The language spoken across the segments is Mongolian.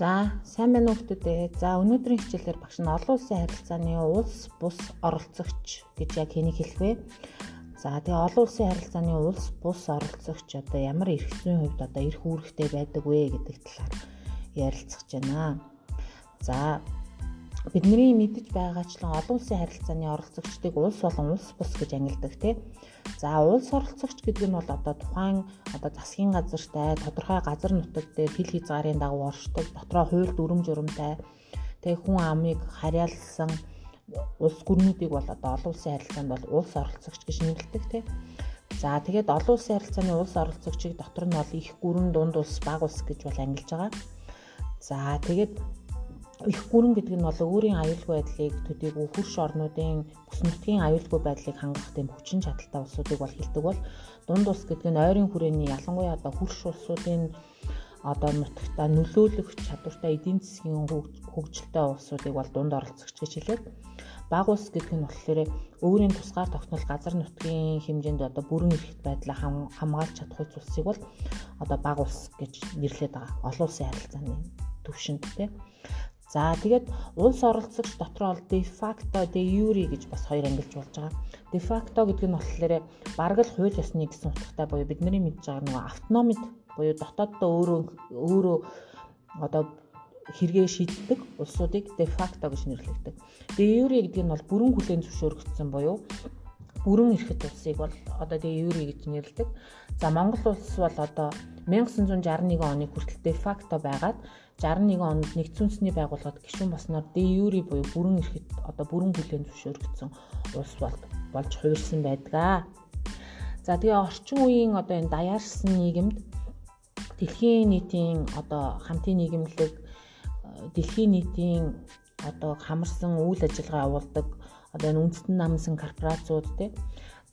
За, сайн байна уу хүмүүстээ. За, өнөөдрийн хичээлээр багш нь олон улсын харилцааны улс бус оролцогч гэж яг хэнийг хэлэх вэ? За, тэгээ олон улсын харилцааны улс бус оролцогч одоо ямар эрх зүйн хувьд одоо эрх үүрэгтэй байдаг вэ гэдэг талаар ярилцах гэж байна. За, бидний мэдэж байгаачлан олон улсын харилцааны оролцогчдыг улс болон улс бус гэж ангилдаг тийм. За улс оролцогч гэдэг нь бол одоо тухайн одоо засгийн газартай тодорхой газар нутаг дээр хил хязгаарын дагуу оршдог дотроо хууль дүрм журамтай тэг хүн амыг харьяалсан улс гүрнүүдийг бол одоо олон улсын харилцаанд бол улс оролцогч гэж нэрлэдэг тийм. За тэгээд олон улсын харилцааны улс оролцогчийг дотор нь бол их гүрэн дунд улс баг улс гэж бол ангилж байгаа. За тэгээд их гүрэн гэдэг нь бол өөрийн аюулгүй байдлыг төдийгүй хурш орнуудын бүс нутгийн аюулгүй байдлыг хангах гэм хүчин чадалтай улсуудыг бол хэлдэг бол дунд улс гэдэг нь ойрын хүрээний ялангуяа одоо хурш улсуудын одоо нутагта нөлөөлөх чадвартай эдийн засгийн хөгжилтэй улсуудыг бол дунд оролцогч гэж хэлээд баг улс гэдэг нь болохоор өөрийн тусгаар тогтнол газар нутгийн хэмжээнд одоо бүрэн эрхт байдлаа хамгаалж чадах улсыг бол одоо баг улс гэж нэрлэдэг байгаа. Олон улсын харилцааны төвшөнд тийм. За тэгээд улс оролцогч дотроо бол de facto de jure гэж бас хоёр ангилж болж байгаа. De facto гэдэг нь болохоор бараг л хууль ёсны гэсэн утгатай буюу бидний мэдж байгаа нөгөө автономид буюу дотооддоо өөрөө өөрөө одоо хэрэгээ шийддэг улсуудыг de facto гэж нэрлэдэг. De jure гэдэг нь бол бүрэн хүлээн зөвшөөрөгдсөн буюу бүрэн эрхэт улсыг бол одоо тэгээ юури гэж нэрлэдэг. За Монгол улс бол одоо 1961 оны хүртэл де факто байгаад 61 онд нэгдсэн үндэсний байгууллагад гишүүн болсноор де юури буюу бүрэн эрхэт одоо бүрэн хүлээн зөвшөөрөгдсөн улс бол болж хувирсан байдаг. За тэгээ орчин үеийн одоо энэ даяарсан нийгэмд дэлхийн нийтийн одоо хамтын нийгэмлэг дэлхийн нийтийн одоо хамарсан үйл ажиллагаа явуулдаг одоо энэ үндэстэн намсан корпорациуд те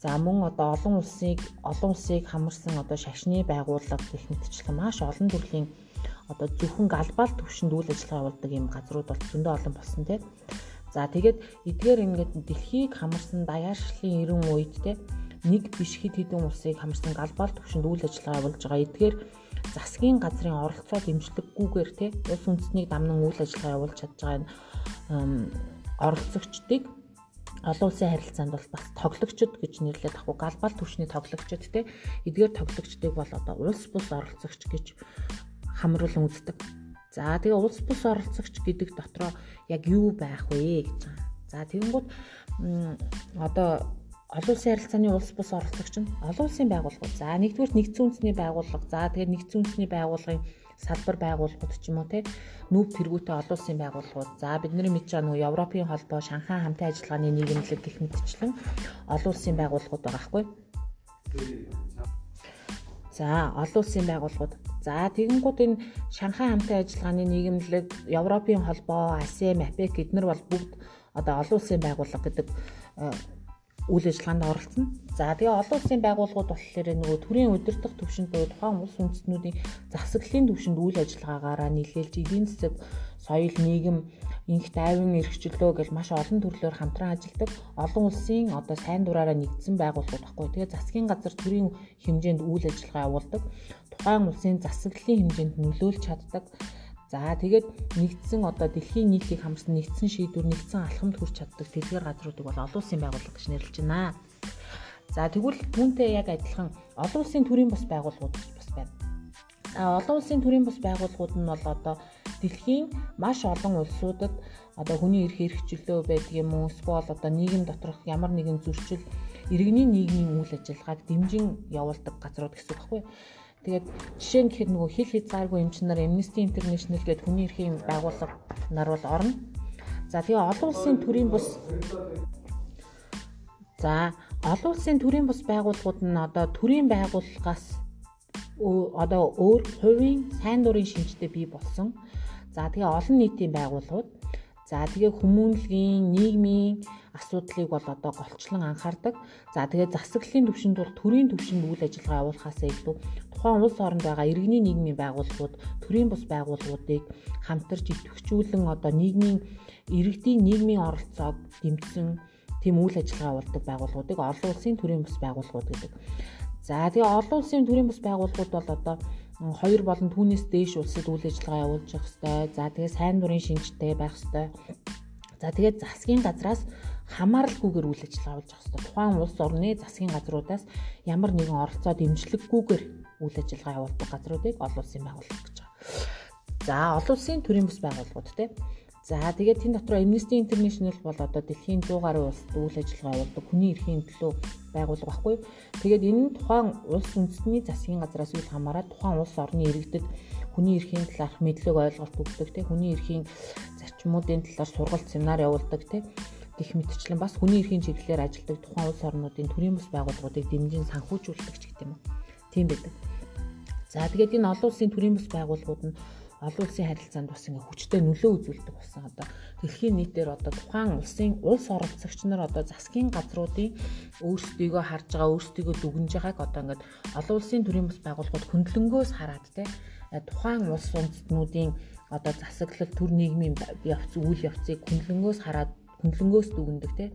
за мөн одоо олон улсыг олон улсыг хамарсан одоо шашны байгууллага гэх мэтчлэн маш олон төрлийн одоо зөвхөн глобал түвшинд үйл ажиллагаа явуулдаг юм газрууд бол зөндөө олон болсон те. За тэгээд эдгээр ингээд дэлхийг хамарсан даяаршлын эрен үед те нэг биш хэд хэдэн улсыг хамарсан глобал түвшинд үйл ажиллагаа явуулж байгаа. Эдгээр засгийн газрын оролцоо дэмжлэггүйгээр те улс үндэстнийг дамнан үйл ажиллагаа явуулж чадж байгаа энэ оролцогчдыг олон улсын харилцаанд бол бас тоглогчд гэж нэрлэдэг ахгүй глобал түвшний тоглогчд те эдгээр тоглогчдыг бол одоо улс бус оролцогч гэж хамруулан үздэг. За тэгээ улс бус оролцогч гэдэг дотроо яг юу байх вэ гэж байгаа. За тэгэнгүүт одоо олон улсын харилцааны улс бус оролцогч нь олон улсын байгууллагууд. За нэгдүгээр нэгдсэн үндэсний байгууллага. За тэгээд нэгдсэн үндэсний байгууллагын салбар байгууллагууд ч юм уу те нүүб тэргүүтэй олон улсын байгууллагууд за бидний мэдж байгаа нөгөө Европын холбоо Шанхай хамтын ажиллагааны нийгэмлэг гэх мэтчлэн олон улсын байгууллагууд байгаа хгүй За олон улсын байгууллагууд за тэгэнгүүт энэ Шанхай хамтын ажиллагааны нийгэмлэг Европын холбоо ASEAN APEC эднэр бол бүгд одоо олон улсын байгууллага гэдэг үйл ажиллагаанд оролцсон. За тэгээ олон улсын байгууллагууд болохоор нөгөө төрийн удирдах төвшөнд буюу тухайн улс үндэстнүүдийн засаглалын төвшөнд үйл ажиллагаагаараа нийлүүлж эдийн засаг, соёл, нийгэм, инх тайван эрхчлөө гэж маш олон төрлөөр хамтран ажилладаг олон улсын одоо сайн дураараа нэгдсэн байгууллагууд баггүй. Тэгээ засгийн газар төрийн хэмжээнд үйл ажиллагаа явуулдаг. Тухайн улсын засаглалын хэмжээнд нөлөөлж чаддаг За тэгээд нэгдсэн одоо дэлхийн нийтийг хамарсан нэгдсэн шийдвэр нэгдсэн алхамд хүрч чаддаг дэлгэр газруудыг бол олон улсын байгууллага гэж нэрлэж байна. За тэгвэл түүнтэй яг адилхан олон улсын төрийн бас байгууллагууд олон улсын төрийн бас байгууллагууд нь бол одоо дэлхийн маш олон улсуудад одоо хүний эрх хэрэгчлөө байдаг юм уу эсвэл одоо нийгэм доторх ямар нэгэн зөрчил иргэний нийгмийн үйл ажиллагааг дэмжин явуулдаг газрууд гэсэн үг байхгүй? Тэгээд жишээ нь гэхэд нөгөө хил хязгааргүй эмчнэр Amnesty International гэдэг хүний эрхийн байгууллага нар бол орно. За тэгээ олон улсын төрийн бус За олон улсын төрийн бус байгууллагууд нь одоо төрийн байгууллагаас одоо өөр хувийн сайн дурын шинжтэй бий болсон. За тэгээ олон нийтийн байгууллагууд За тэгээ хүмүүнлэгийн, нийгмийн асуудлыг бол одоо голчлон анхаардаг. За тэгээ засаглалын төвшөнд бол төрийн төвшөнд үйл ажиллагаа явуулахаас илүү тухайн улс оронд байгаа иргэний нийгмийн байгууллагууд, төрийн бус байгууллагуудыг хамтарч идэвхжүүлэн одоо нийгмийн иргэдийн нийгмийн оролцоог дэмжсэн тийм үйл ажиллагаа явуулдаг байгууллагуудыг олон улсын төрийн бус байгууллагууд гэдэг. За тэгээ олон улсын төрийн бус байгууллагууд бол одоо хоёр болон түүнээс дээш улсад үйл ажиллагаа явуулж явах хэрэгтэй. За тэгээ сайн дурын шинжтэй байх хэрэгтэй. За тэгээд засгийн газраас хамааралгүйгээр үйл ажиллагаа явуулж явах хэрэгтэй. Тухайн улс орны засгийн газруудаас ямар нэгэн оролцоо дэмжлэггүйгээр үйл ажиллагаа явуулдаг газруудыг олон улсын байгууллага гэж байгаа. За олон улсын төрийн бас байгууллагууд тийм За тэгээд тэн дотор Amnesty International бол одоо дэлхийн 100 гаруй улсад үйл ажиллагаа явуулдаг хүний эрхийн төлөө байгууллага баггүй. Тэгээд энэ нь тухайн улс үндэстний засгийн газраас үл хамааран тухайн улс орны иргэдэд хүний эрхийн талаарх мэдлэг ойлголт өгдөг те хүний эрхийн зарчмуудын талаар сургалт семинар явуулдаг те гих мэтчлэн бас хүний эрхийн чиглэлээр ажилладаг тухайн улс орнуудын төрийн бас байгууллагуудыг дэмжин санхүүжүүлдэг ч гэдэг юм уу. Тийм байдаг. За тэгээд энэ олон улсын төрийн бас байгууллагууд нь олон улсын харилцаанд бас ингээ хүчтэй нөлөө үзүүлдэг болсон. Одоо дэлхийн нийтээр одоо тухайн улсын улс оролцогч нар одоо засгийн газруудын өөрсдийгөө харж байгаа өөрсдийгөө дүгнж байгааг одоо ингээд олон улсын төрийн бас байгууллагууд хөндлөнгөөс хараад те тухайн улс үндэстнүүдийн одоо засаглал төр нийгмийн явц үйл явцыг хөндлөнгөөс хараад хөндлөнгөөс дүгндэг те.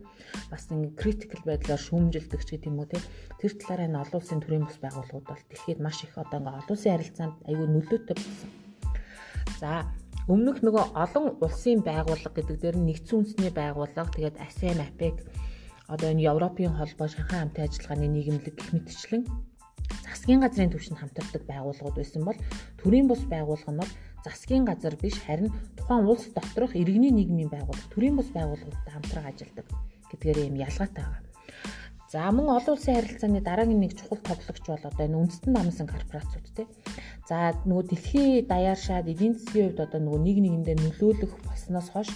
Бас ингээ критикл байдлаар шүүмжилдэг ч гэдэг юм уу те. Тэр талаараа энэ олон улсын төрийн бас байгууллагууд бол дэлхийд маш их одоо ингээ олон улсын харилцаанд аюул нөлөөтэй болсон. За өмнөх нөгөө олон улсын байгууллага гэдэг дээр нь нэгдсэн үндэсний байгууллага тэгээд ASEAN APEC одоо энэ Европын холбоо Шанхай хамтын ажиллагааны нийгэмлэг гэх мэтчлэн засгийн газрын түвшинд хамтардаг байгууллагууд байсан бол төрийн бус байгууллага нь бол засгийн газар биш харин тухайн улс доторх иргэний нийгмийн байгууллага төрийн бус байгууллагуудтай хамтран ажилладаг гэдгээр юм ялгаатай байна. За мөн олон улсын харилцааны дараагийн нэг чухал тоглогч бол одоо энэ үндэстэн намсан корпорациуд тий. За нөгөө дэлхийн даяар шаад эдийн засгийн хувьд одоо нөгөө нэг нэгэндээ нөлөөлөх болсноос хойш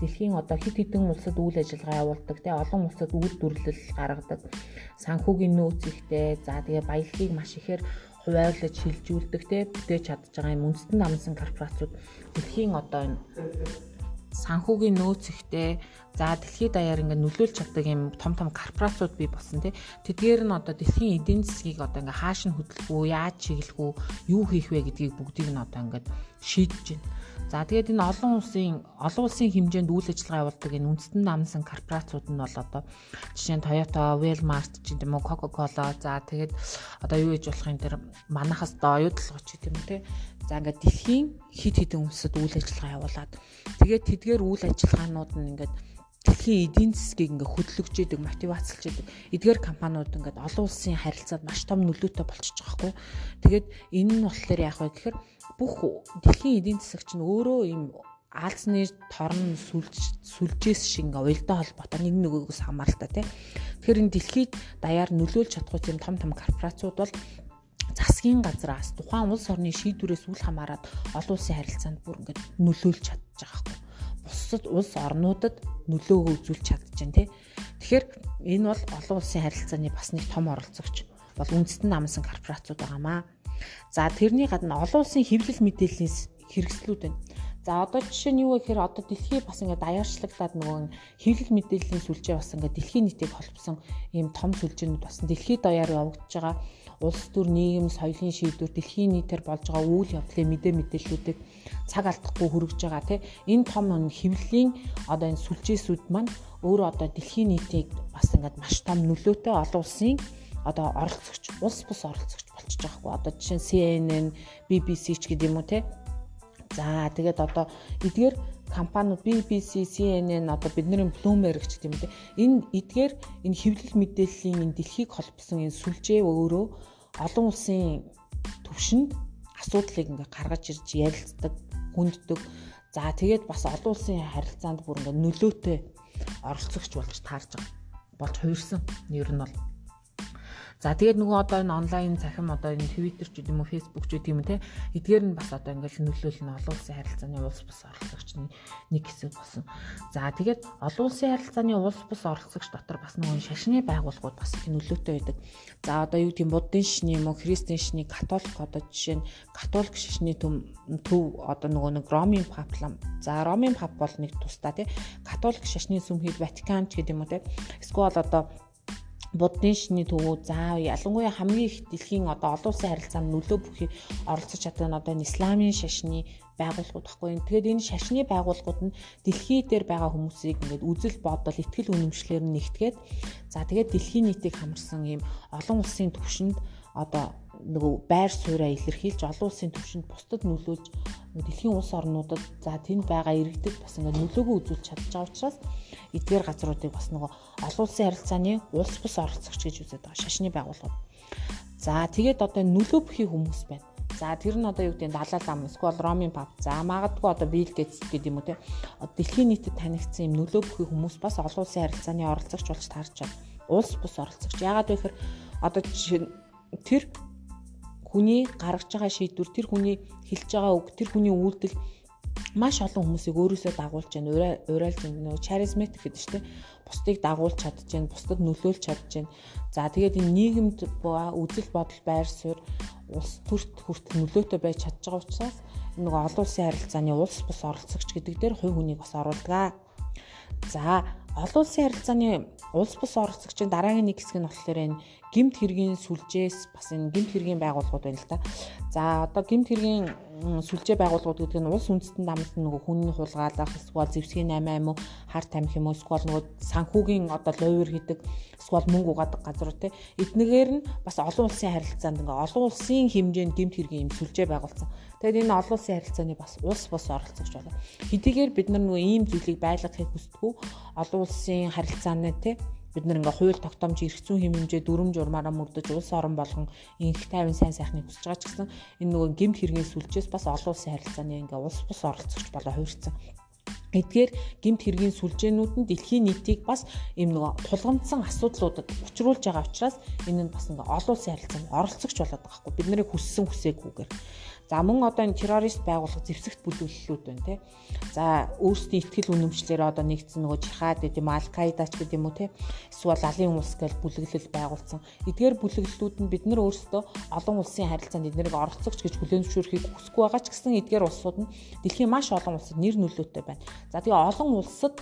дэлхийн одоо хит хитэн улсад үйл ажиллагаа явуулдаг тий олон улсад үйл дүрлэл гаргадаг. Санхүүгийн нөөц ихтэй за тэгээ баялагийг маш ихээр хуваарлаж шилжүүлдэг тий бүтээж чадж байгаа юм үндэстэн намсан корпорациуд дэлхийн одоо энэ санхүүгийн нөөц ихтэй за дэлхийд даяар ингээд нөлөөлж чаддаг юм том том корпорациуд бий болсон тий. Тэдгээр нь одоо дэлхийн эдийн засгийг одоо ингээд хааш нь хөдөлгөх үү, яаж чиглэх үү, юу хийх вэ гэдгийг бүгдийг нь одоо ингээд шийдэж байна. За тэгээд энэ олон улсын олон улсын хэмжээнд үйл ажиллагаа явуулдаг энэ үндэстэн намсан корпорациуд нь бол одоо жишээ нь Toyota, Walmart ч юм уу Coca-Cola за тэгээд одоо юу гэж болох юм тэр манахаас доо оюутлогч гэдэг юм те За ингээд дэлхийн хит хитэн улсад үйл ажиллагаа явуулаад тэгээд тэдгээр үйл ажиллагаанууд нь ингээд дэлхийн эдийн засгийг ингээ хөдөлгөж идэг, мотивацлж идэг. Эдгээр компаниуд ингээд олон улсын харилцаанд маш том нөлөөтэй болчихж байгаа хгүй. Тэгээд энэ нь болохоор яах вэ гэхээр бүх дэлхийн эдийн засаг чинь өөрөө ийм аалзны торн сүлж сүлжээс шиг ингээ уялдаа холбоотой нэг нөгөөгөөс хамааралтай тий. Тэгэхээр энэ дэлхийд даяар нөлөөлж чадахгүй тийм том том корпорациуд бол засгийн газраас тухайн улс орны шийдвэрээс үл хамааран олон улсын харилцаанд бүр ингээд нөлөөлж чадчих байгаа. Бусад улс орнуудад нөлөөгөө үзүүлж чадчихжээ тий. Тэгэхээр энэ бол олон улсын харилцааны бас нэг том оролцогч бол үндэстэн намсан корпорациуд байгаамаа. За тэрний гадна олон улсын хэвлэл мэдээллийн хэрэгслүүд байна. За одоо жишээ нь юу вэ гэхээр одоо дэлхий бас ингээд даяарчлаглаад нөгөө хэвлэл мэдээллийн сүлжээ бас ингээд дэлхийн нийтийг холбосон ийм том сүлжээнүүд бас дэлхийд даяар явагдаж байгаа улс төр нийгэм соёлын шийдвэр дэлхийн нийтээр болж байгаа үйл явдлын мэдээ мэдээллүүдийг цаг алдахгүй хүргэж байгаа тийм энэ том хэвлэлийн одоо энэ сүлжээсүүд маань өөрөө одоо дэлхийн нийтийг бас ингээд маш том нөлөөтэй олон улсын одоо оролцогч улс бус оролцогч болчихж байгаа хгүй одоо жишээ нь CNN, BBC ч юм уу те За тэгээд одоо эдгээр компаниуд BBC, CNN одоо бидний Bloomberg ч гэдэг юм те энэ эдгээр энэ хэвлэл мэдээллийн энэ дэлхийг холбосон энэ сүлжээ өөрөө олон улсын төвшөнд асуудлыг ингээ гаргаж ирж ярилцдаг, хүнддэг. За тэгээд бас олон улсын харилцаанд бүр ингээ нөлөөтэй оролцогч болж таарж байгаа. болж хувирсан. Нэр нь бол За тэгээд нөгөө одоо энэ онлайн цахим одоо энэ Twitter ч гэдэг юм уу Facebook ч гэдэг юм те эдгээр нь бас одоо ингээл нөлөөлөл нь олон улсын харилцааны улс бус оролцогчны нэг хэсэг болсон. За тэгээд олон улсын харилцааны улс бус оролцогч дотор бас нөгөө шашны байгууллагууд бас их нөлөөтэй байдаг. За одоо юу гэм буддын шашны юм уу христийн шашны католик одоо жишээ нь католик шашны төв одоо нөгөө нэг ромын паплам. За ромын пап бол нэг тусдаа тий католик шашны сүмхийд Ватикан ч гэдэг юм уу тий эсвэл одоо буддын шний төвөө заа ялангуяа хамгийн их дэлхийн одоо олон улсын харилцаанд нөлөө бүхий оролцож чаддаг нь одоо энэ исламын шашны байгууллагууд баггүй. Тэгэхээр энэ шашны байгууллагууд нь дэлхий дээр байгаа хүмүүсийг ингээд үзэл бодол, ихтгэл үнэмшлэр нь нэгтгээд за тэгээд дэлхийн нийтийг хамарсан ийм олон улсын түвшинд одоо нөгөө байр сууриа илэрхийлж олон улсын түвшинд бусдад нөлөөлж дэлхийн улс орнуудад за тэнд байгаа иргэдэд бас ингээд нөлөөгөө үзүүлж чадж байгаа учраас эдгээр газруудыг бас нөгөө олон улсын харилцааны улс бус оролцогч гэж үздэг байгаа шашны байгууллагууд. За тэгээд одоо нөлөө бүхий хүмүүс байна. За тэр нь одоо юу гэдэг нь далаа лам эсвэл ромын пап. За магадгүй одоо Bill Gates гэдэг юм уу те. Дэлхийн нийтэд танигдсан юм нөлөө бүхий хүмүүс бас олон улсын харилцааны оролцогч болж таарч байна. Улс бус оролцогч. Яагаад вэ гэхээр одоо тэр хүний гаргаж байгаа шийдвэр, тэр хүний хэлж байгаа үг, тэр хүний үйлдэл маш олон хүмүүсийг өөрөөсөө дагуулж байна. Урайлж нөгөө charismatic гэдэг чинь бусдыг дагуулж чадж байна, бусдад нөлөөлж чадж байна. За тэгээд энэ нийгэмд үзэл бодол байр суурь улс төрт хүрт нөлөөтэй байж чадж байгаа учраас нөгөө олон улсын харилцааны улс бус оролцогч гэдэг дээр хувь хүнийг бас оруулдаг. За олон улсын харилцааны улс бус оролцогчийн дараагийн нэг хэсэг нь болохоор энэ гимт хэргийн сүлжээс бас энэ гимт хэргийн байгууллагууд байна л да. За одоо гимт хэргийн сүлжээ байгууллагууд гэдэг нь улс үндэстэн намд нөгөө хүний хулгайлах эсвэл зэвсгийн 8 юм уу хар тамхи юм уу эсвэл нөгөө санхүүгийн одоо ловер хийдэг эсвэл мөнгө угаадаг газар те эднэгээр нь бас олон улсын харилцаанд ингээ олон улсын хэмжээнд гимт хэргийн юм сүлжээ байгуулсан. Тэгэхээр энэ олон улсын харилцааны бас улс бос оролцогч байна. Хэдийгээр бид нар нөгөө ийм зүйлийг байлгахыг хүсдэггүй олон улсын харилцааны те бид нэг ингээ хууль тогтоомж эрх зүйн хэм хэмжээ дүрм журмаараа мөрдөж улс орон болгон инх тайван сайн сайхныг хүсэж байгаа ч гэсэн энэ нөгөө гемт хэргийн сүлжээс бас олон улсын харилцааны ингээ улс бус оролцогч болоо хувирсан. Эдгээр гемт хэргийн сүлжээнүүд нь дэлхийн нийтийг бас ийм нөгөө тулгамдсан асуудлуудад учруулж байгаа учраас энэ нь бас ингээ олон улсын харилцаанд оролцогч болоод байгаа хгүй бид нарыг хүссэн хүсээгүйгээр За мөн одоо энэ террорист байгууллага зэвсэгт бүлэглэлүүд байна тий. За өөрсдийн ихтгэл үнэмшлэр одоо нэгдсэн нөгөө жихад гэдэг юм алкайдач гэдэг юм уу тий. Эсвэл алын улс гэж бүлэглэл байгуулсан. Эдгээр бүлэглэлүүд нь бид нар өөрсдөө олон улсын харилцаанд эднэрийг оролцогч гэж хүлээн зөвшөөрөхийг хүсэхгүй байгаа ч гэсэн эдгээр улсууд нь дэлхийн маш олон улсад нэр нөлөөтэй байна. За тэгээ олон улсад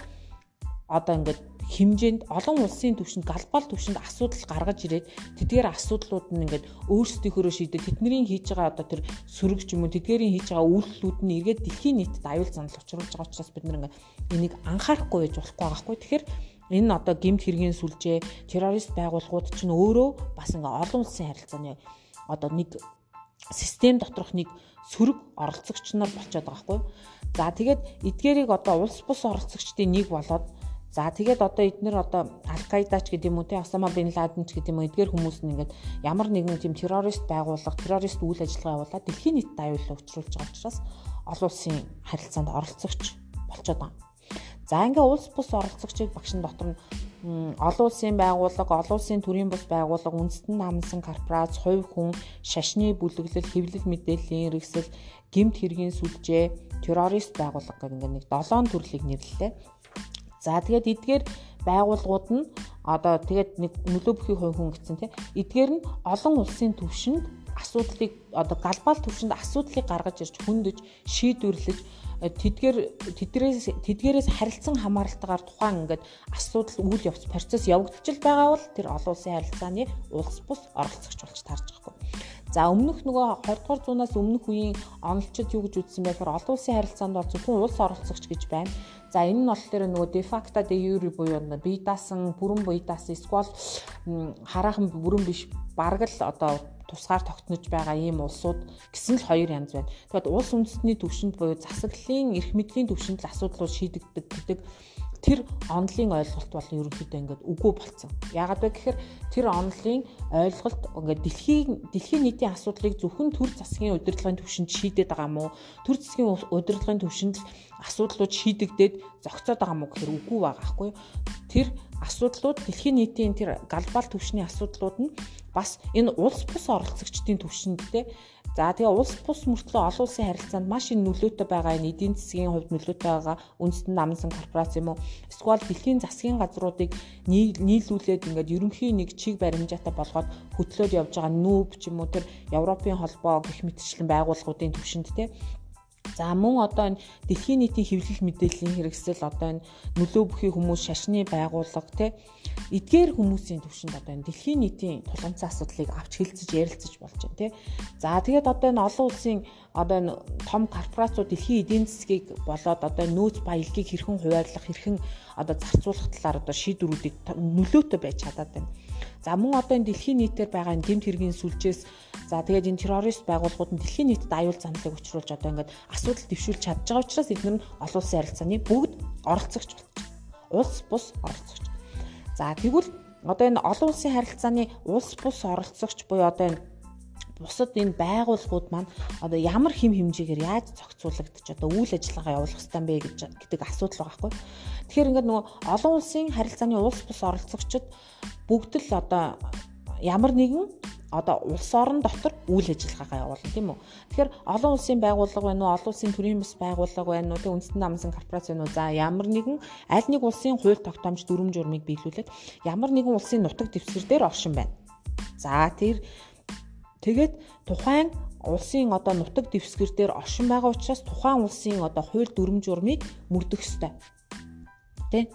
одоо ингээд хэмжээнд олон улсын түвшинд глобал түвшинд асуудал гаргаж ирээд тэдгээр асуудлууд нь ингээд өөрсдийнхөө шийдэ тэдний хийж байгаа одоо тэр сөрөг ч юм уу тэдгээрийн хийж байгаа үйлдэлүүд нь эргээд дэлхийн нийтэд аюул занал учруулж байгаа учраас бид нэг энийг анхаарахгүй байж болохгүй байхгүй. Тэгэхээр энэ одоо гемт хэргийн сүлжээ террорист байгууллагууд чинь өөрөө бас ингээ олон улсын харилцааны одоо нэг систем доторх нэг сөрөг оролцогч нар болчиход байгаа хгүй. За тэгээд эдгээрийг одоо улс бус оролцогчдын нэг болоод За тэгээд одоо эднэр одоо Аль-Каидач гэдэг юм уу те Осама бин Ладен ч гэдэг юм уу эдгээр хүмүүс нь ингээд ямар нэгэн тийм террорист байгууллага, террорист үйл ажиллагаа явуулаад дэлхийн нийтэд аюуллаа учруулж байгаа учраас олон улсын харилцаанд оролцогч болчиход байгаа. За ингээ улс бус оролцогчийг багш нь дотор нь олон улсын байгууллага, олон улсын төрийн бус байгууллага, үндэстэн намсан корпорац, хувь хүн, шашны бүлэглэл, хэвлэл мэдээллийн хэрэгсэл, гэмт хэргийн сүлжээ, террорист байгууллага гэх ингээ нэг 7 төрлийг нэрлэлээ. За тэгээд эдгээр байгууллагууд нь одоо тэгээд нэг нөлөө бүхий хувь хүн гэсэн тийм эдгээр нь олон улсын түвшинд асуудлыг одоо глобал түвшинд асуудлыг гаргаж ирж хөндөж шийдвэрлэж тэдгээр тэдгээрээс тэдгээрээс харилцан хамааралтайгаар тухайн ингээд асуудал үйл явц процесс явагдчихл байгаа бол тэр олон улсын харилцааны улс бус оролцогч болж таарч байгаа. За өмнөх нөгөө 20 дугаар зуунаас өмнөх үеийн онолчид юу гэж үзсэн бэ гэхээр олон улсын харилцаанд бол зөвхөн улс оролцогч гэж байна. За энэ нь болохоор нөгөө дефакто де юри буюу бие даасан, бүрэн бие даасан эсвэл хараахан бүрэн биш бараг л одоо тусгаар тогтнож байгаа ийм улсууд гэсэн л хоёр янз байна. Тэгэхэд улс үндэстний төвшөнд буюу засаглалын эрх мэдлийн төвшөнд л асуудлууд шийдэгддэг тэр онлын ойлголт бол ерөнхийдөө ингээд үгүй болцсон. Яагаад вэ гэхээр тэр онлын ойлголт ингээд дэлхийн дэлхийн нийтийн асуудлыг зөвхөн төр засгийн удирдлагын түвшинд шийдэд байгаа мó төр засгийн удирдлагын түвшинд асуудлууд шийдэгдээд зогцоод байгаа мó гэхээр үгүй байгаа юу? Тэр асуудлууд дэлхийн нийтийн тэр глобал түвшний асуудлууд нь бас энэ улс бус оролцогчдын түвшиндтэй За тэгээ улс бус мөртлөө олон улсын харилцаанд маш их нөлөөтэй байгаа энэ эдийн засгийн хувьд нөлөөтэй байгаа үндэстэн намсан корпорац юм уу? Эсвэл дэлхийн засгийн газруудыг нийлүүлээд ингээд ерөнхий нэг чиг баримжаатай болгоод хөтлөөд явж байгаа нүүб ч юм уу тэр Европын холбоо гэх мэтчлэн байгууллагуудын төвшөнд те За мөн одоо энэ дэлхийн нийтийн хэвлэл мэдээллийн хэрэгсэл одоо энэ нөлөө бүхий хүмүүс шашны байгууллага те эдгээр хүмүүсийн төвшөнд одоо энэ дэлхийн нийтийн тулгамцсан асуудлыг авч хэлцэж ярилцаж болж байна те. За тэгээд одоо энэ олон улсын одоо энэ том корпорацууд дэлхийн эдийн засгийг болоод одоо нөөц баялагийг хэрхэн хуваарлах хэрхэн одоо зарцуулах талаар одоо шийдвэрүүдийг нөлөөтэй байж чадаад байна. За мөн одоо энэ дэлхийн нийтээр байгаа энэ гэмт хэргийн сүлжээс За тэгээд энэ террорист байгууллагууд нь дэлхийн нийтэд аюул заналыг учруулж одоо ингээд асуудал дэвшүүлж чадж байгаа учраас эдгээр нь олон улсын харилцааны бүгд оролцогч болж байна. Улс бус оролцогч. За тэгвэл одоо энэ олон улсын харилцааны улс бус оролцогч буюу одоо энэ бусад энэ байгууллагууд маань одоо ямар хэм хэмжээгээр яаж зохицуулагдаж одоо үйл ажиллагаа явуулах ёстой юм бэ гэж гэдэг асуудал байгаа байхгүй. Тэгэхээр ингээд нөгөө олон улсын харилцааны улс бус оролцогчид бүгд л одоо ямар нэгэн одоо улс орон дотор үйл ажиллагаагаа явуулна тийм үү. Тэгэхээр олон улсын байгууллага байна уу, олон улсын төрийн бас байгууллага байна уу, тэг үндэстэн намсан корпорац байна уу. За ямар нэгэн аль нэг улсын хууль тогтоомж дүрм журмыг биелүүлээд ямар нэгэн улсын нутаг дэвсгэр дээр оршин байна. За тэр тэгээд тухайн улсын одоо нутаг дэвсгэр дээр оршин байгаа учраас тухайн улсын одоо хууль дүрм журмыг мөрдөх ёстой. Тэ?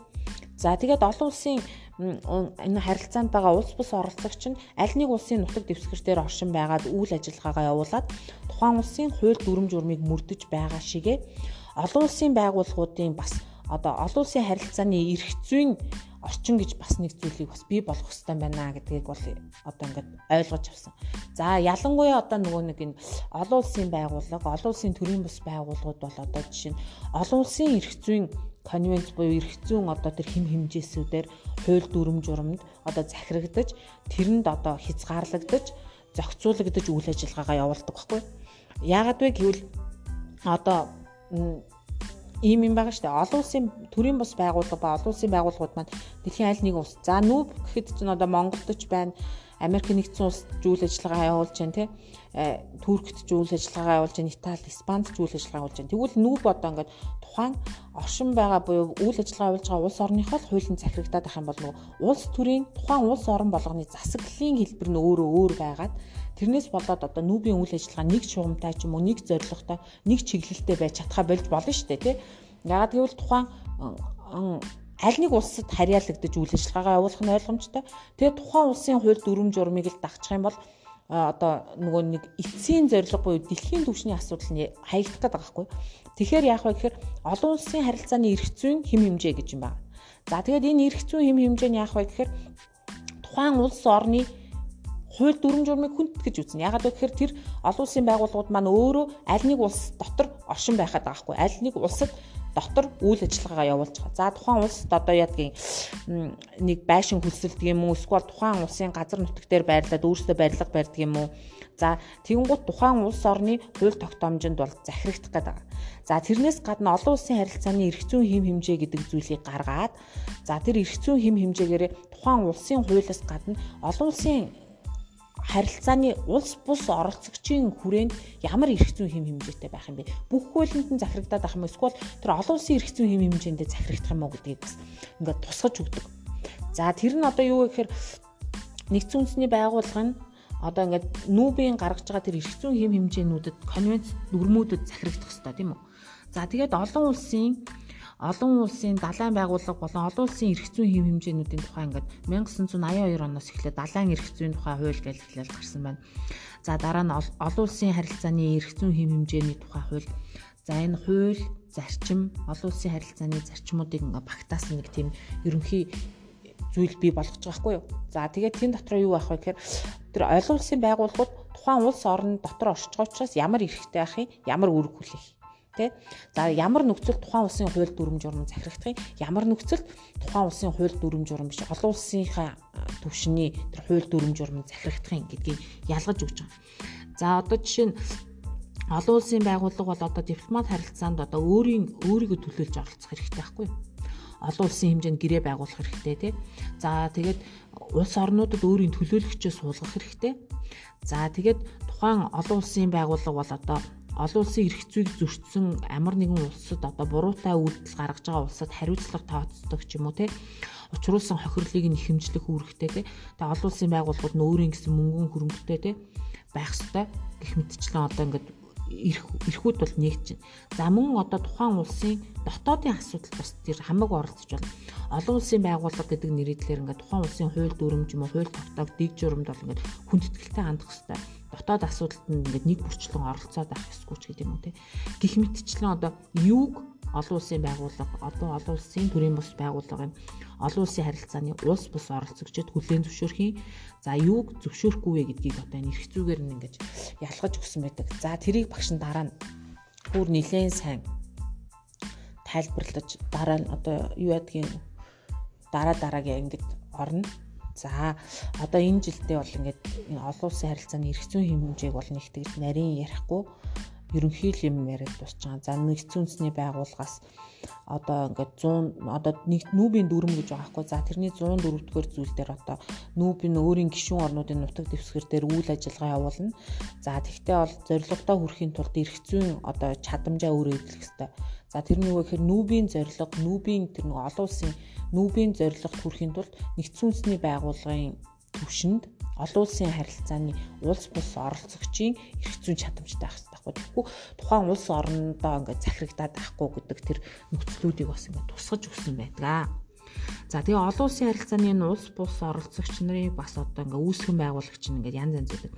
За тэгээд олон улсын энэ харилцаанд байгаа улс бус оролцогч нь аль нэг улсын нутаг дэвсгэртээр оршин байгаад үйл ажиллагаагаа явуулаад тухайн улсын хууль дүрм журмыг мөрдөж байгаа шигэ олон улсын байгууллагуудын бас одоо олон улсын харилцааны эрх зүйн орчин гэж бас нэг зүйлийг бас бий болгох хэрэгтэй байна гэдгийг бол одоо ингээд ойлгож авсан. За ялангуяа одоо нөгөө нэг энэ олон улсын байгууллага, олон улсын төрийн бус байгууллагууд бол одоо жишээ нь олон улсын эрх зүйн конвенц буюу эрх зүйн одоо тэр хим хэмжээсүүдээр хууль дүрм журамд одоо захирагдаж тэрэнд одоо хязгаарлагдаж зохицуулагдаж үйл ажиллагаагаа явуулдаг байхгүй. Яагаад вэ гэвэл одоо ийм юм байгаа шүү дээ. Олон улсын төрийн бус байгууллага ба олон улсын байгууллагууд маань дэлхийн аль нэг улс. За нүүб гэхэд чинь одоо Монголд ч байна Америк нэгдсэн улс зүйл ажиллагаа явуулж байна тий. Э, Туркт зүйл ажиллагаа явуулж байна, Итали, Испанд зүйл ажиллагаа явуулж байна. Тэгвэл нүүб одоо ингээд тухайн оршин байгаа буюу үйл ажиллагаа явуулж байгаа улс орныхоо хуулийн захирагдаад байх юм бол нөгөө улс төрийн тухайн улс орон болгоны засаглалын хэлбэр нь өөрөө өөр байгаад тэрнээс болоод одоо нүүбийн үйл ажиллагаа нэг шугамтай ч юм уу нэг зорилготой нэг чиглэлтэй байж чадхаа болж болно шүү дээ тий. Ягаад гэвэл тухайн аль нэг улсад харьяалагдаж үйл ажиллагаагаа явуулах нь ойлгомжтой. Тэгээд тухайн улсын хууль дүрм журмыг л дагчих юм бол одоо нөгөө нэг эцсийн зорилго буюу дэлхийн түвшний асуудал нь хаягдах гэдэг байхгүй. Тэгэхээр яах вэ гэхээр олон улсын харилцааны эрх зүйн хэм хэмжээ гэж юм байна. За тэгээд энэ эрх зүйн хэм хэмжээ нь яах вэ гэхээр тухайн улс орны хууль дүрм журмыг хүндэтгэж үзнэ. Ягаад вэ гэхээр тэр олон улсын байгууллагууд маань өөрөө аль нэг улс дотор оршин байхад байгаа хгүй. Аль нэг улсад дотор үйл ажиллагаагаа явуулж байгаа. За тухайн улсад одоо ядгийн нэг байшин хөлсөлдөг юм уу? Эсвэл тухайн улсын газар нутаг дээр байрлаад өөрсдөө барилга барьдаг юм уу? За тэгэнгუთ тухайн улс орны хууль тогтоомжинд бол захирагдах гэдэг. За тэрнээс гадна олон улсын харилцааны эрх зүйн хэм хэмжээ гэдэг зүйлийг гаргаад за тэр эрх зүйн хэм хэмжээгээр тухайн улсын хуулиас гадна олон улсын харилцааны улс бус оролцогчийн хүрээнд ямар эрх зүйн хэм хэмжээтэй байх юм бэ? Бүх хуулинд нь захирагдаад байх юм? Эсвэл тэр олон улсын эрх зүйн хэм хэмжээндээ захирагдах юм уу гэдгийг бас ингээд тусгаж өгдөг. За тэр нь одоо юу вэ гэхээр нэгдсэн үндэсний байгууллага нь одоо ингээд нүүбийн гаргаж байгаа тэр эрх зүйн хэм хэмжээнүүдэд конвенц дүрмүүдэд захирагдах хэрэгтэй тийм үү? За тэгээд олон улсын олон улсын далайн байгууллага болон олон улсын эрх зүйн хэв хэмжээнүүдийн тухай ингээд 1982 оноос эхлээд далайн эрх зүйн тухай хууль гэж хэлэл гарсан байна. За дараа нь олон улсын харилцааны эрх зүйн хэв хэмжээний тухай хууль. За энэ хууль, зарчим, олон улсын харилцааны зарчмуудыг ингээд багтаасан нэг тийм ерөнхий зүйл бий болгож байгаа хгүй юу. За тэгээд тэн дотор юу байх вэ гэхээр тэр олон улсын байгууллагууд тухайн улс орн дотор оршиж байгаа учраас ямар эрхтэй юм, ямар үүрэг хүлээх тий. За ямар нөхцөл тухайн улсын хууль дүрм журам захирагдах юм? Ямар нөхцөлд тухайн улсын хууль дүрм журам биш олон улсынхаа төвшний тэр хууль дүрм журам захирагдах юм гэдгийг ялгаж өгч байгаа. За одоо жишээ нь олон улсын байгууллага бол одоо дипломат харилцаанд одоо өөрийн өөрийгөө төлөөлж оролцох хэрэгтэй байхгүй юу? олон улсын хэмжээнд гэрээ байгуулах хэрэгтэй тий. За тэгээд улс орнуудад өөрийн төлөөлөгчөө суулгах хэрэгтэй. За тэгээд тухайн олон улсын байгууллага бол одоо олон улсын эрх зүйг зөрчсөн ямар нэгэн улсад одоо буруутай үйлдэл гаргаж байгаа улсад хариуцлага тооцдог ч юм уу те учруулсан хохирлыг нь хэмжлэх үүрэгтэй те тэгээ олон улсын байгууллагууд нь өөрийн гэсэн мөнгөн хөрөнгөтэй те байх ёстой гэх мэтчлэн одоо ингээд эрх эрхүүд бол нэгж байна. За мөн одоо тухайн улсын дотоодын асуудал бас тэр хамаг оролцож байна. Олон улсын байгууллага гэдэг нэрийдлэр ингээд тухайн улсын хууль дүрмж юм уу хууль тогтоог дэг журамд бол ингээд хүндэтгэлтэй хандах хэрэгтэй дотоод асуудалд нь ингээд нэг бүрчлэн оролцоод авах ёсгүй ч гэдэг юм уу те. Гэх мэтчлэн одоо юуг олон улсын байгууллага одоо олон улсын төрийн бус байгууллагын олон улсын харилцааны улс бус оролцогчид хүлээн зөвшөөрхийн за юуг зөвшөөрөхгүй вэ гэдгийг одоо энэ эрх зүйгээр нь ингэж ялгаж өгсөн байдаг. За тэрийг багш нь дараа нь бүр нэлээд сайн тайлбарлаж дараа нь одоо юу ядгийн дараа дараагийн ангид орно. За одоо энэ жилдээ бол ингээд олон улсын харилцааны эрх зүйн хэмжээг бол нэг тэгж нарийн ярихгүй ерөнхий л юм яриад дуусч байгаа. За нэгдсэн үндэсний байгууллагаас одоо ингээд 100 одоо нэг нүүбийн дүрм гэж байгаа хгүй. За тэрний 104 дугаар зүйл дээр одоо нүүбийн өөрийн гишүүн орнуудын нутаг дэвсгэр дээр үйл ажиллагаа явуулна. За тэгтээ бол зорилгодоо хүрэхийн тулд эрх зүйн одоо чадамжаа өөрөө эзлэх хэрэгтэй. За тэр нь юу гэхээр нүүбийн зорилго, нүүбийн тэр нэг олон улсын нүүбийн зорилгод хүрэхийн тулд нэгдсэн үндэсний байгууллагын төвшөнд олон улсын харилцааны улс бус оролцогчийн эрх зүйн чадамжтай байх байхгүй. Тэгэхгүй тухайн улс орондоо ингээд захирагдаад байхгүй гэдэг тэр нөхцлүүдийг бас ингээд тусгаж өгсөн байдаг. За тэгээ олон улсын харилцааны энэ улс бус оролцогч нарыг бас одоо ингээд үүсгэн байгуулагч нь ингээд янз янз байдаг.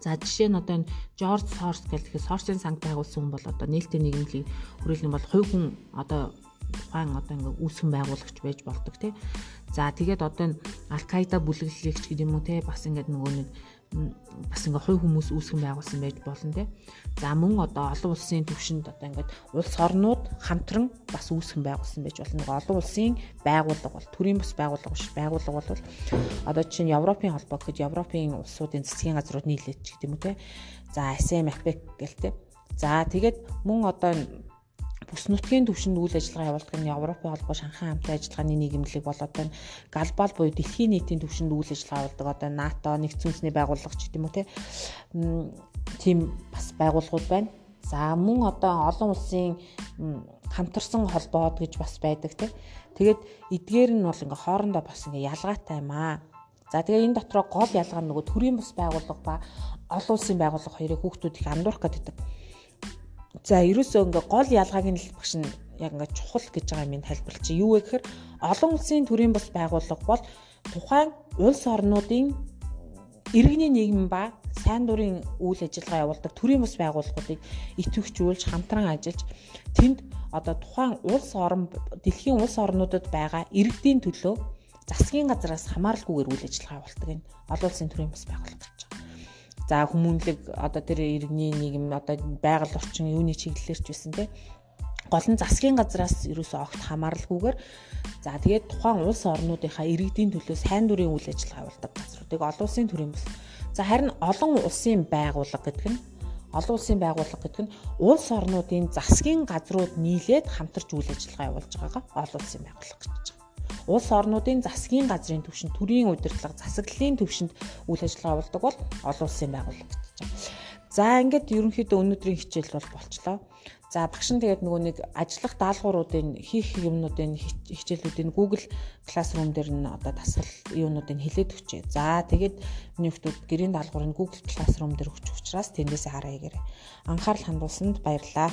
За жишээ нь одоо энэ Жорж Сорс гэх Сорсын санг байгуулсан хүн бол одоо нээлттэй нийгэмлэг хүрээлэн бол хувь хүн одоо тухайн одоо ингээ үүсгэн байгуулагч байж болдог тий. За тэгээд одоо энэ Алкаида бүлэглэлэгч гэдэг юм уу тий бас ингээд нөгөө нэг бас ингээ хувь хүмүүс үүсгэн байгуулсан байж болно те. За мөн одоо олон улсын төвшөнд одоо ингээд улс орнууд хамтран бас үүсгэн байгуулсан байж болно. Олон улсын байгууллага бол төрийн бас байгууллага биш. Байгууллага бол одоо жишээ нь Европын холбоо гэхэд Европын улсуудын засгийн газрууд нийлээд ч гэдэг юм уу те. За ASEAN, APEC гэлтэй. За тэгээд мөн одоо бүс нутгийн түвшинд үйл ажиллагаа явуулдаг нь Европын холбоо Шанхай хамтын ажиллагааны нийгэмлэг бол одоо глобал буюу дэлхийн нийтийн түвшинд үйл ажиллагаа явуулдаг одоо НАТО нэгдсэн үндэсний байгууллага ч гэдэм үү те тийм бас байгууллагууд байна. За мөн одоо олон улсын хамтарсан холбоод гэж бас байдаг те. Тэгээд эдгээр нь бол ингээ хоорондоо бас ингээ ялгаатай юм аа. За тэгээ энэ дотроо гол ялгаа нь нөгөө төрийн бас байгууллага ба олон улсын байгууллага хоёрыг хүүхдүүд их андуурах гэдэг За ерөөсөө ингээ гол ялгааг нь л багш нь яг ингээ чухал гэж байгаа юм тайлбарлаж чи юу вэ гэхээр олон улсын төрийн бас байгууллага бол тухайн улс орнуудын иргэний нийгэм ба сайн дурын үйл ажиллагаа явуулдаг төрийн бас байгууллагуудыг идэвхжүүлж хамтран ажиллаж тэнд одоо тухайн улс орн дэлхийн улс орнуудад байгаа иргэдийн төлөө засгийн газраас хамааралгүйгээр үйл ажиллагаа явуулдаг энэ олон улсын төрийн бас байгууллага гэж. За хүмүүнлэг одоо тэр иргэний нийгэм одоо байгаль орчин юуны чиглэлээр ч байсан те. Гол нь засгийн газраас ерөөсөө огт хамааралгүйгээр. За тэгээд тухайн улс орнуудынхаа иргэдийн төлөө сайн дурын үйл ажиллагаа явуулдаг газруудыг олон улсын төрийн бас. За харин олон улсын байгууллага гэдэг нь олон улсын байгууллага гэдэг нь улс орнуудын засгийн газрууд нийлээд хамтарч үйл ажиллагаа явуулж байгаагаа олон улсын байгууллага гэж улс орнуудын засгийн газрын төвшөнд төрийн удирдлага засаглалын төвшөнд үйл ажиллагаа явуулдаг бол олон улсын байгууллага гэж байна. За ингээд ерөнхийдөө өнөөдрийн хичээл бол болчлоо. За багш нь тэгээд нөгөө нэг ажиллах даалгавруудын хийх юмнуудын хичээлүүдийн Google Classroom дээр нь одоо дасгал юунуудыг хэлээд өгчээ. За тэгээд миний хүмүүс гэрийн даалгаврыг Google Classroom дээр өгч учраас тэндээсээ хараа хийгээрэй. Анхаарал хандуулсанд баярлалаа.